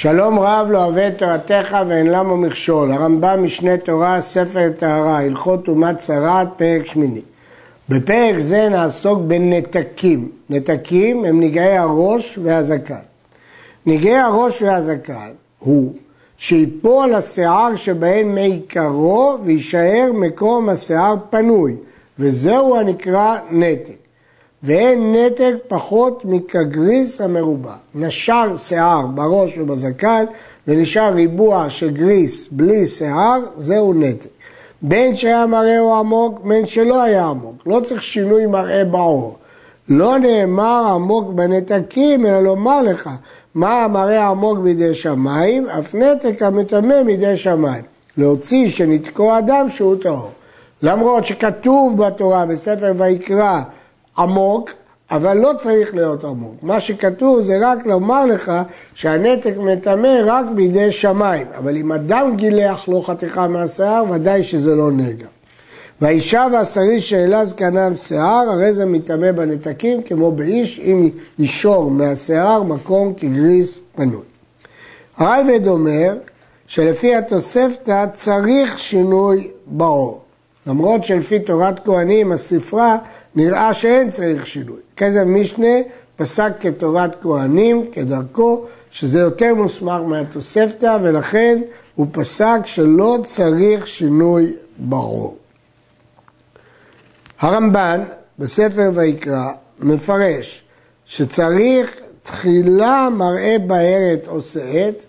שלום רב לא אוהב את תורתך ואין למה מכשול. הרמב"ם משנה תורה, ספר טהרה, הלכות טומאת צרעת, פרק שמיני. בפרק זה נעסוק בנתקים. נתקים הם נגעי הראש והזקן. נגעי הראש והזקן הוא שיפול השיער שבהן מעיקרו ויישאר מקום השיער פנוי, וזהו הנקרא נתק. ואין נתק פחות מכגריס המרובע. נשר שיער בראש ובזקן ונשאר ריבוע של גריס בלי שיער, זהו נתק. בין שהיה מראהו עמוק, בין שלא היה עמוק. לא צריך שינוי מראה בעור. לא נאמר עמוק בנתקים, אלא לומר לך, מה המראה העמוק בידי שמיים, אף נתק המטמא מידי שמיים. להוציא שנתקו אדם שהוא טהור. למרות שכתוב בתורה, בספר ויקרא, עמוק, אבל לא צריך להיות עמוק. מה שכתוב זה רק לומר לך שהנתק מטמא רק בידי שמיים, אבל אם אדם גילח לו חתיכה מהשיער, ודאי שזה לא נגע. והאישה והשרי שאלה זקנם שיער, הרי זה מטמא בנתקים, כמו באיש, אם ישור מהשיער מקום כגריס פנוי. הרייבד אומר שלפי התוספתא צריך שינוי בעור. למרות שלפי תורת כהנים, הספרה, נראה שאין צריך שינוי. כזב משנה פסק כתורת כהנים, כדרכו, שזה יותר מוסמך מהתוספתא, ולכן הוא פסק שלא צריך שינוי ברור. הרמב"ן בספר ויקרא מפרש שצריך תחילה מראה בהרת או שאת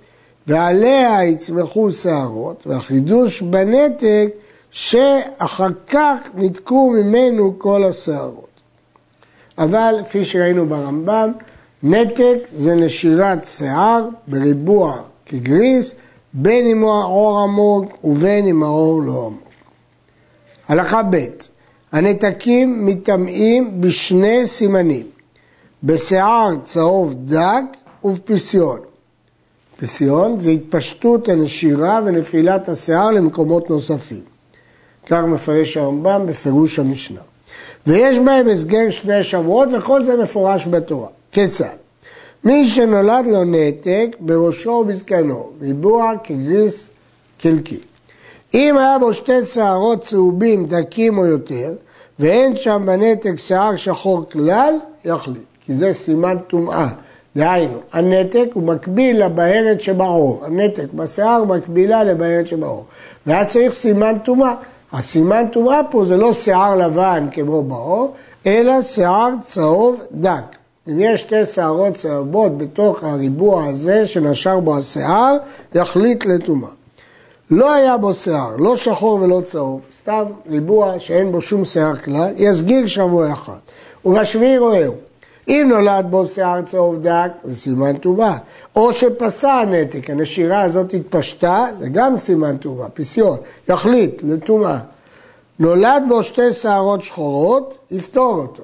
ועליה יצמחו שערות והחידוש בנתק שאחר כך ניתקו ממנו כל השערות. אבל כפי שראינו ברמב"ם, נתק זה נשירת שיער בריבוע כגריס, בין אם העור עמוק ובין אם העור לא עמוק. הלכה ב' הנתקים מטמאים בשני סימנים, בשיער צהוב דק ובפסיון. פסיון זה התפשטות הנשירה ונפילת השיער למקומות נוספים. כך מפרש הרמב"ם בפירוש המשנה. ויש בהם הסגר שני שבועות וכל זה מפורש בתורה. כיצד? מי שנולד לו נתק בראשו ובזקנו, ריבוע כגריס קלקי. אם היה בו שתי שערות צהובים דקים או יותר, ואין שם בנתק שיער שחור כלל, יחליט, כי זה סימן טומאה. דהיינו, הנתק הוא מקביל לבהרת שבעור, הנתק בשיער מקבילה לבהרת שבעור. ואז צריך סימן טומאה. הסימן טומאה פה זה לא שיער לבן כמו בעור, אלא שיער צהוב דק. אם יש שתי שערות צהובות בתוך הריבוע הזה שנשר בו השיער, יחליט לטומאה. לא היה בו שיער, לא שחור ולא צהוב, סתם ריבוע שאין בו שום שיער כלל, יסגיר שבוע אחד. ובשביעי רואהו. אם נולד בו שיער צהוב דק, זה סימן טומאה. או שפסע הנתק, הנשירה הזאת התפשטה, זה גם סימן טומאה, פסיון. יחליט לטומאה. נולד בו שתי שערות שחורות, יפתור אותו.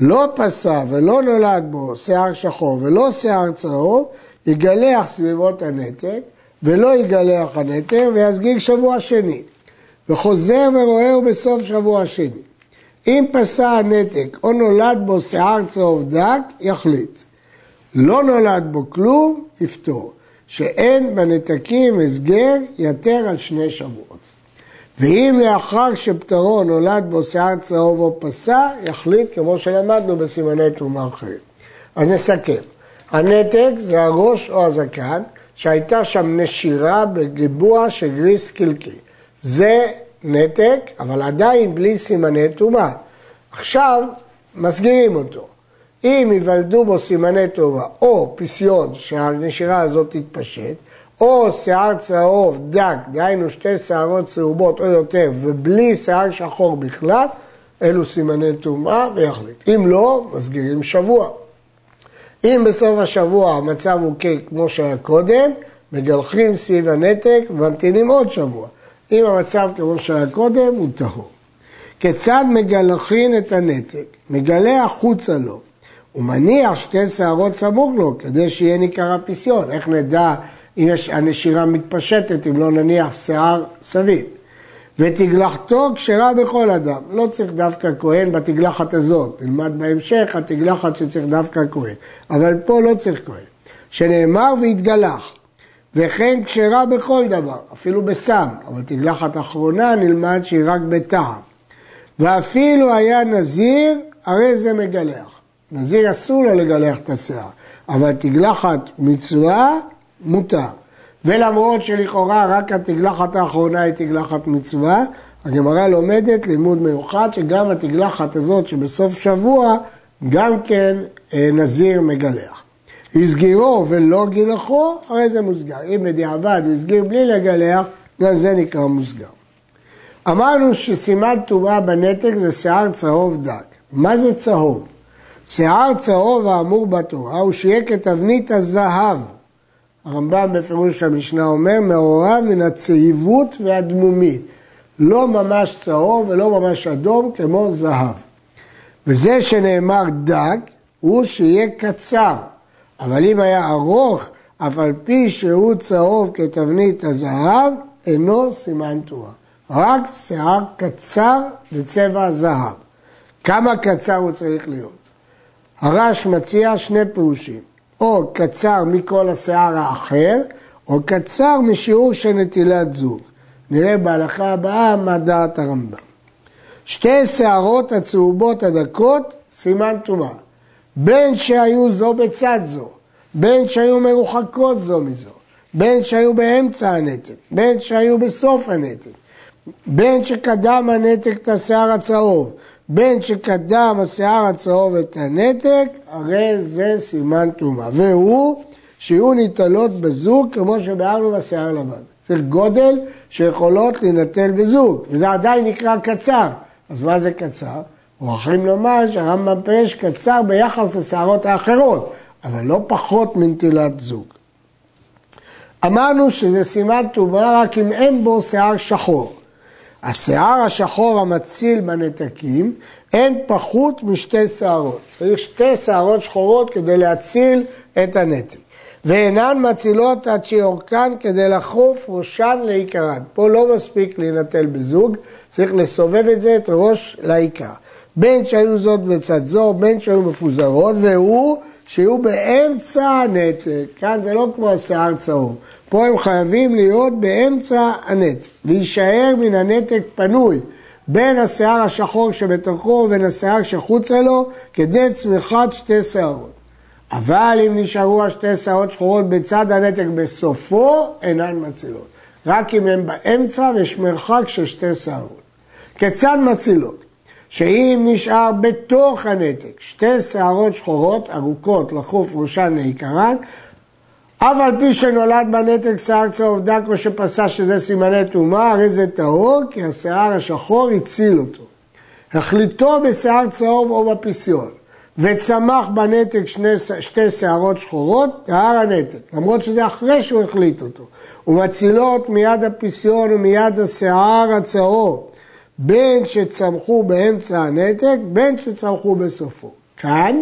לא פסע ולא נולד בו שיער שחור ולא שיער צהוב, יגלח סביבות הנתק, ולא יגלח הנתר ויסגיג שבוע שני. וחוזר ורואהו בסוף שבוע שני. אם פסע הנתק או נולד בו שיער צהוב דק, יחליט. לא נולד בו כלום, יפתור. שאין בנתקים הסגר, יתר על שני שבועות. ואם לאחר שפטרו נולד בו שיער צהוב או פסע, יחליט כמו שלמדנו בסימני תרומה אחרים. אז נסכם. הנתק זה הראש או הזקן, שהייתה שם נשירה בגיבוע של גריס קלקי. זה נתק, אבל עדיין בלי סימני טומאה. עכשיו מסגירים אותו. אם ייוולדו בו סימני טומאה או פסיון שהנשירה הזאת תתפשט, או שיער צהוב דק, דהיינו שתי שערות צהובות או יותר, ובלי שיער שחור בכלל, אלו סימני טומאה ויחליט. אם לא, מסגירים שבוע. אם בסוף השבוע המצב הוא כמו שהיה קודם, מגלחים סביב הנתק וממתינים עוד שבוע. אם המצב כמו שהיה קודם, הוא טהור. כיצד מגלחים את הנתק? מגלה החוצה לו. הוא מניח שתי שערות סמוך לו, כדי שיהיה ניכר הפיסיון. איך נדע אם הנשירה מתפשטת, אם לא נניח שיער סביב? ותגלחתו כשרה בכל אדם. לא צריך דווקא כהן בתגלחת הזאת. נלמד בהמשך התגלחת שצריך דווקא כהן. אבל פה לא צריך כהן. שנאמר והתגלח. וכן כשרה בכל דבר, אפילו בסם, אבל תגלחת אחרונה נלמד שהיא רק בטעם. ואפילו היה נזיר, הרי זה מגלח. נזיר אסור לו לגלח את השיער, אבל תגלחת מצווה, מותר. ולמרות שלכאורה רק התגלחת האחרונה היא תגלחת מצווה, הגמרא לומדת לימוד מיוחד שגם התגלחת הזאת שבסוף שבוע גם כן אה, נזיר מגלח. הסגירו ולא גילחו, הרי זה מוסגר. אם בדיעבד הוא הסגיר בלי לגלח, גם זה נקרא מוסגר. אמרנו שסימן טומאה בנתק זה שיער צהוב דק. מה זה צהוב? שיער צהוב האמור בתורה הוא שיהיה כתבנית הזהב. הרמב"ם בפירוש המשנה אומר, מעורב מן הצהיבות והדמומית. לא ממש צהוב ולא ממש אדום כמו זהב. וזה שנאמר דק, הוא שיהיה קצר. אבל אם היה ארוך, אף על פי שהוא צהוב כתבנית הזהב, אינו סימן תורה. רק שיער קצר בצבע זהב. כמה קצר הוא צריך להיות? הרש מציע שני פירושים, או קצר מכל השיער האחר, או קצר משיעור של נטילת זוג. נראה בהלכה הבאה מה דעת הרמב"ם. שתי שערות הצהובות הדקות, סימן טומאה. בין שהיו זו בצד זו, בין שהיו מרוחקות זו מזו, בין שהיו באמצע הנתק, בין שהיו בסוף הנתק, בין שקדם הנתק את השיער הצהוב, בין שקדם השיער הצהוב את הנתק, הרי זה סימן טומאה. והוא שיהיו ניטלות בזוג כמו שביארנו בשיער הלבן. צריך גודל שיכולות להינטל בזוג, וזה עדיין נקרא קצר. אז מה זה קצר? מוכרחים לומר שהרמב"ם פירש קצר ביחס לשערות האחרות, אבל לא פחות מנטילת זוג. אמרנו שזה סימן טומאה רק אם אין בו שיער שחור. השיער השחור המציל בנתקים אין פחות משתי שערות. צריך שתי שערות שחורות כדי להציל את הנתק. ואינן מצילות עד שיורקן כדי לחוף ראשן לעיקרן. פה לא מספיק להינטל בזוג, צריך לסובב את זה, את ראש לעיקר. בין שהיו זאת בצד זו, בין שהיו מפוזרות, והוא שיהיו באמצע הנתק. כאן זה לא כמו השיער צהוב. פה הם חייבים להיות באמצע הנתק, ויישאר מן הנתק פנוי. בין השיער השחור שבתוכו ובין השיער שחוצה לו, כדי צמיחת שתי שערות. אבל אם נשארו השתי שערות שחורות בצד הנתק בסופו, אינן מצילות. רק אם הן באמצע ויש מרחק של שתי שערות. כיצד מצילות? שאם נשאר בתוך הנתק שתי שערות שחורות ארוכות לחוף ראשן לעיקרן, אף על פי שנולד בנתק שיער צהוב דק או שפסע שזה סימני טומאה, הרי זה טהור, כי השיער השחור הציל אותו. החליטו בשיער צהוב או בפיסיון, וצמח בנתק שני, שתי שערות שחורות, טהר הנתק, למרות שזה אחרי שהוא החליט אותו. ומצילות מיד הפיסיון ומיד השיער הצהוב, בין שצמחו באמצע הנתק, בין שצמחו בסופו. כאן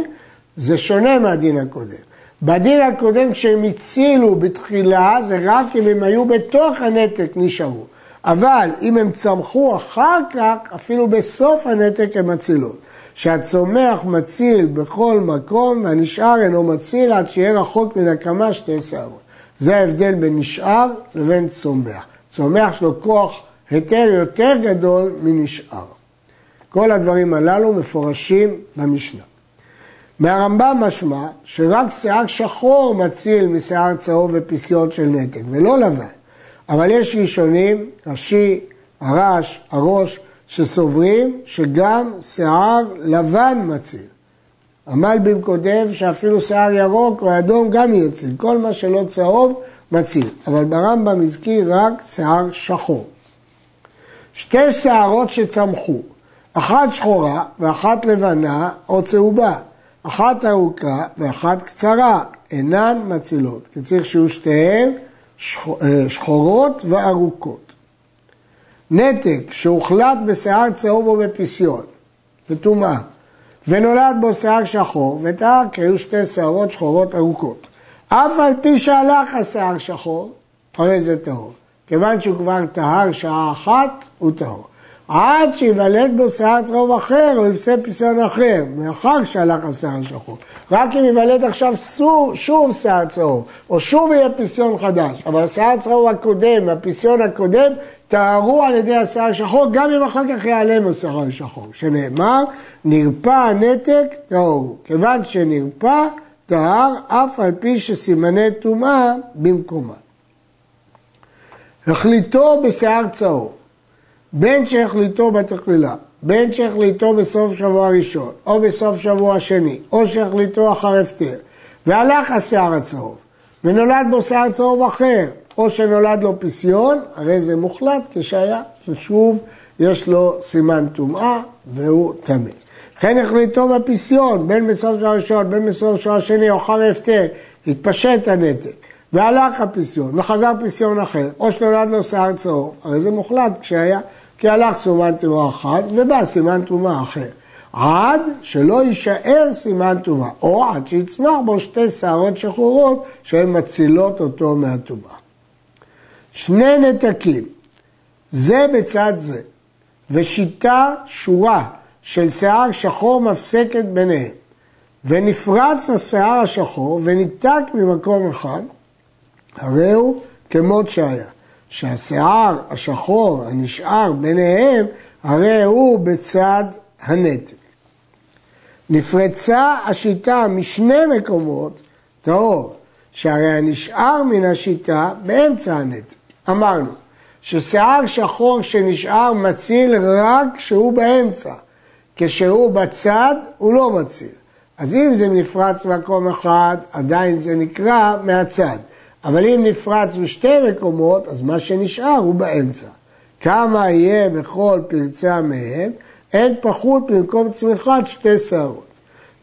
זה שונה מהדין הקודם. בדין הקודם כשהם הצילו בתחילה זה רק אם הם היו בתוך הנתק נשארו. אבל אם הם צמחו אחר כך, אפילו בסוף הנתק הם מצילות. שהצומח מציל בכל מקום והנשאר אינו מציל עד שיהיה רחוק מן הקמה שתי שערות. זה ההבדל בין נשאר לבין צומח. צומח יש לו כוח היתר יותר גדול מנשאר. כל הדברים הללו מפורשים במשנה. מהרמב"ם משמע שרק שיער שחור מציל משיער צהוב ופיסיון של נתק, ולא לבן. אבל יש ראשונים, ראשי, הרש, הראש, שסוברים שגם שיער לבן מציל. המלבים כותב שאפילו שיער ירוק או אדום גם יציל, כל מה שלא צהוב מציל, אבל ברמב"ם הזכיר רק שיער שחור. שתי שערות שצמחו, אחת שחורה ואחת לבנה או צהובה, אחת ארוכה ואחת קצרה, אינן מצילות, כי צריך שיהיו שתיהן אה, שחורות וארוכות. נתק שהוחלט בשיער צהוב או בפיסיון, בטומאה, ונולד בו שיער שחור, וטהר כי היו שתי שערות שחורות ארוכות. אף על פי שהלך השיער שחור, הרי זה טהור. כיוון שהוא כבר טהר שעה אחת, הוא טהור. עד שיוולד בו שיער צהוב אחר או יפסה פיסיון אחר, מאחר שהלך השיער השחור. רק אם יוולד עכשיו שוב, שוב שיער צהוב, או שוב יהיה פיסיון חדש, אבל השיער הצהוב הקודם, הפיסיון הקודם, טהרו על ידי השיער השחור, גם אם אחר כך ייעלם השיער השחור, שנאמר, נרפא הנתק, טהור. כיוון שנרפא, טהר, אף על פי שסימני טומאה במקומה. החליטו בשיער צהוב. בין שהחליטו בתחילה, בין שהחליטו בסוף שבוע ראשון, או בסוף שבוע שני, או שהחליטו אחר הפטר, והלך השיער הצהוב, ונולד בו שיער צהוב אחר, או שנולד לו פסיון, הרי זה מוחלט כשהיה, ששוב יש לו סימן טומאה והוא טמא. לכן החליטו בפסיון, בין בסוף שבוע ראשון, בין בסוף שבוע שני, או אחר הפטר, התפשט הנתק. והלך הפסיון, וחזר פסיון אחר, או שנולד לו שיער צהוב, הרי זה מוחלט כשהיה, כי הלך סימן טומאה אחת ובא סימן טומאה אחר. עד שלא יישאר סימן טומאה, או עד שיצמח בו שתי שערות שחורות שהן מצילות אותו מהטומאה. שני נתקים, זה בצד זה, ושיטה שורה של שיער שחור מפסקת ביניהם, ונפרץ השיער השחור וניתק ממקום אחד, הרי הוא כמות שהיה. שהשיער השחור הנשאר ביניהם, הרי הוא בצד הנטל. נפרצה השיטה משני מקומות טהור, שהרי הנשאר מן השיטה באמצע הנטל. אמרנו ששיער שחור שנשאר מציל רק כשהוא באמצע, כשהוא בצד הוא לא מציל. אז אם זה נפרץ במקום אחד, עדיין זה נקרא מהצד. אבל אם נפרץ בשתי מקומות, אז מה שנשאר הוא באמצע. כמה יהיה בכל פרצה מהם, אין פחות במקום צמיחת שתי שערות.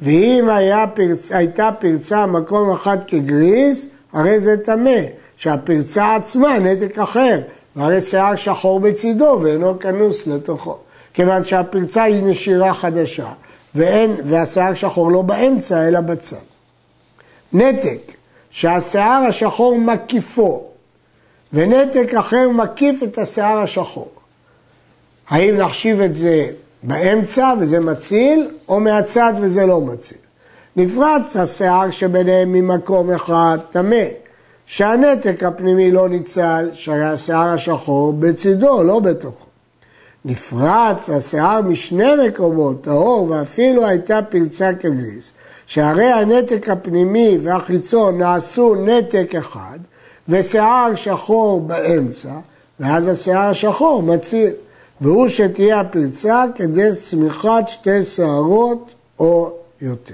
ואם פרצ... הייתה פרצה מקום אחד כגריס, הרי זה טמא, שהפרצה עצמה נתק אחר, והרי שיער שחור בצידו ואינו כנוס לתוכו. כיוון שהפרצה היא נשירה חדשה, ואין, והשיער שחור לא באמצע אלא בצד. נתק שהשיער השחור מקיפו, ונתק אחר מקיף את השיער השחור. האם נחשיב את זה באמצע וזה מציל, או מהצד וזה לא מציל? נפרץ השיער שביניהם ממקום אחד טמא, שהנתק הפנימי לא ניצל, שהרי השיער השחור בצידו, לא בתוכו. נפרץ השיער משני מקומות, טהור, ואפילו הייתה פרצה כגריס, שהרי הנתק הפנימי והחיצון נעשו נתק אחד, ושיער שחור באמצע, ואז השיער השחור מציל. והוא שתהיה הפרצה כדי צמיחת שתי שערות או יותר.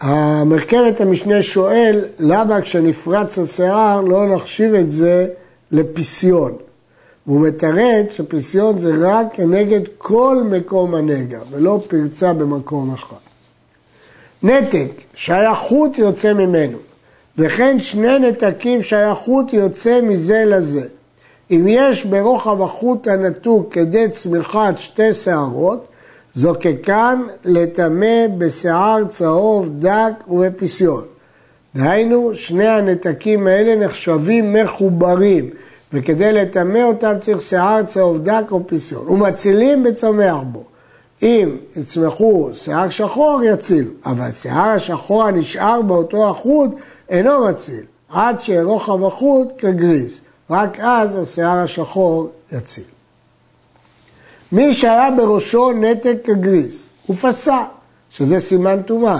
המרכבת המשנה שואל למה כשנפרץ השיער לא נחשיב את זה לפיסיון. והוא מתרץ שפרסיון זה רק כנגד כל מקום הנגע, ולא פרצה במקום אחד. נתק, שייכות יוצא ממנו, וכן שני נתקים שייכות יוצא מזה לזה. אם יש ברוחב החוט הנתוק כדי צמיחת שתי שערות, זוקקן לטמא בשיער צהוב דק ובפסיון. דהיינו, שני הנתקים האלה נחשבים מחוברים. וכדי לטמא אותם צריך שיער צהוב דק או פיסיון. ומצילים בצומח בו. אם יצמחו שיער שחור, יצילו. אבל שיער השחור הנשאר באותו החוט אינו מציל, עד שיהיה רוחב החוט כגריס. רק אז השיער השחור יציל. מי שהיה בראשו נתק כגריס, הוא פסע, שזה סימן טומאה.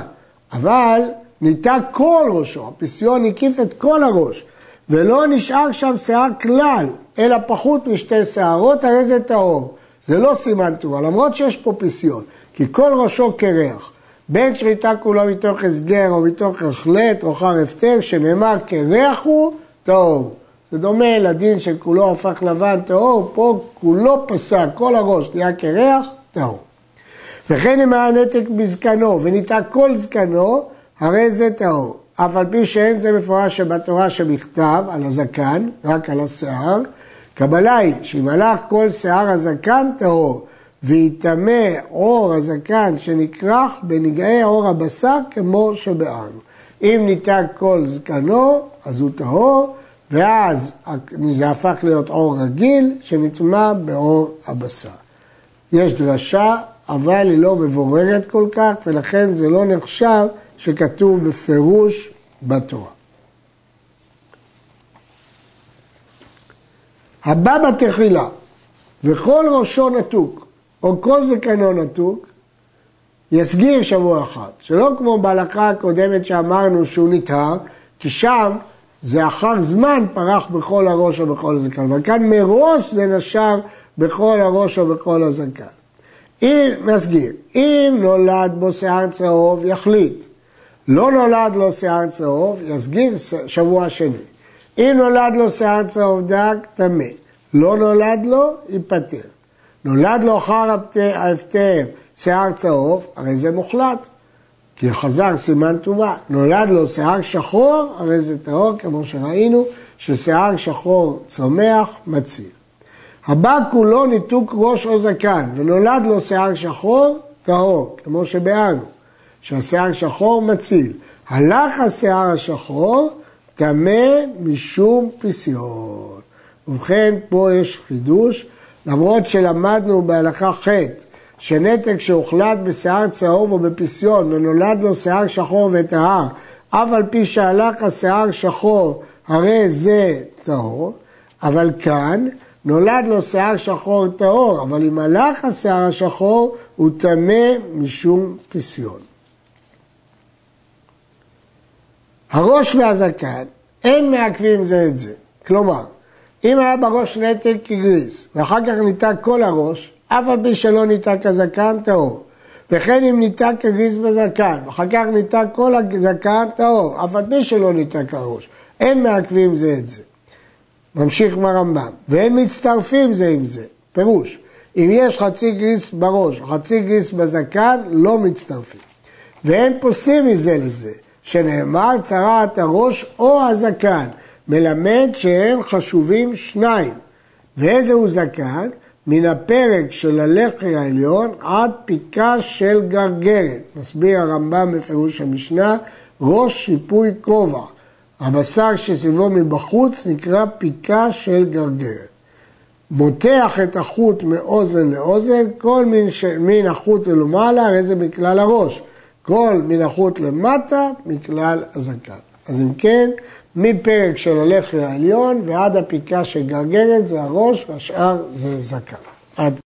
אבל ניתק כל ראשו, הפסיון הקיף את כל הראש. ולא נשאר שם שיער כלל, אלא פחות משתי שערות, הרי זה טהור. זה לא סימן טובה, למרות שיש פה פיסיון, כי כל ראשו קרח. בין שריטה כולו מתוך הסגר או מתוך החלט או חר הפטר, שנאמר קרח הוא טהור. זה דומה לדין שכולו הפך לבן טהור, פה כולו פסק, כל הראש נהיה קרח, טהור. וכן אם היה נתק בזקנו וניתק כל זקנו, הרי זה טהור. אף על פי שאין זה מפורש שבתורה שבכתב, על הזקן, רק על השיער, קבלה היא שאם הלך כל שיער הזקן טהור, ויטמא עור הזקן שנכרך בנגעי עור הבשר כמו שבארנו. אם ניתק כל זקנו, אז הוא טהור, ואז זה הפך להיות עור רגיל שנטמע בעור הבשר. יש דרשה, אבל היא לא מבוררת כל כך, ולכן זה לא נחשב שכתוב בפירוש בתורה. הבא בתחילה וכל ראשו נתוק, או כל זקנו נתוק, יסגיר שבוע אחד. שלא כמו בהלכה הקודמת שאמרנו שהוא נטהר, כי שם זה אחר זמן פרח בכל הראש או בכל הזקן. אבל כאן מראש זה נשר בכל הראש או בכל הזקן. אם, מסגיר, אם נולד בו שיער צהוב, יחליט. לא נולד לו שיער צהוב, יסגיר שבוע שני. אם נולד לו שיער צהוב דק, טמא. לא נולד לו, ייפטר. נולד לו אחר ההפטר שיער צהוב, הרי זה מוחלט. כי חזר סימן טומאה. נולד לו שיער שחור, הרי זה טהור, כמו שראינו, ששיער שחור צומח, מציל. הבא כולו ניתוק ראש או זקן, ונולד לו שיער שחור, טהור, כמו שביארנו, שהשיער שחור מציל. הלך השיער השחור, טמא משום פסיון. ובכן, פה יש חידוש, למרות שלמדנו בהלכה ח' שנתק שהוחלט בשיער צהוב או בפסיון ונולד לו שיער שחור וטהר, אף על פי שהלך השיער שחור, הרי זה טהור, אבל כאן נולד לו שיער שחור טהור, אבל אם הלך השיער השחור, הוא טמא משום פסיון. הראש והזקן, אין מעכבים זה את זה. כלומר, אם היה בראש נתק כגריס, ואחר כך ניתק כל הראש, אף על פי שלא ניתק הזקן, טהור. וכן אם ניתק כגריס בזקן, ואחר כך ניתק כל הזקן, טהור, אף על פי שלא ניתק הראש. אין מעכבים זה את זה. ממשיך ברמב"ם, והם מצטרפים זה עם זה. פירוש, אם יש חצי גריס בראש, חצי גריס בזקן, לא מצטרפים. ואין פוסים מזה לזה, שנאמר צרעת הראש או הזקן, מלמד שהם חשובים שניים. ואיזה הוא זקן? מן הפרק של הלחי העליון עד פיקה של גרגרת. מסביר הרמב"ם בפירוש המשנה, ראש שיפוי כובע. הבשר שסביבו מבחוץ נקרא פיקה של גרגרת. מותח את החוט מאוזן לאוזן, כל מין, ש... מין החוט ולמעלה, הרי זה מכלל הראש. כל מן החוט למטה, מכלל הזקן. אז אם כן, מפרק של הלחי העליון ועד הפיקה של גרגרת זה הראש והשאר זה זקן. עד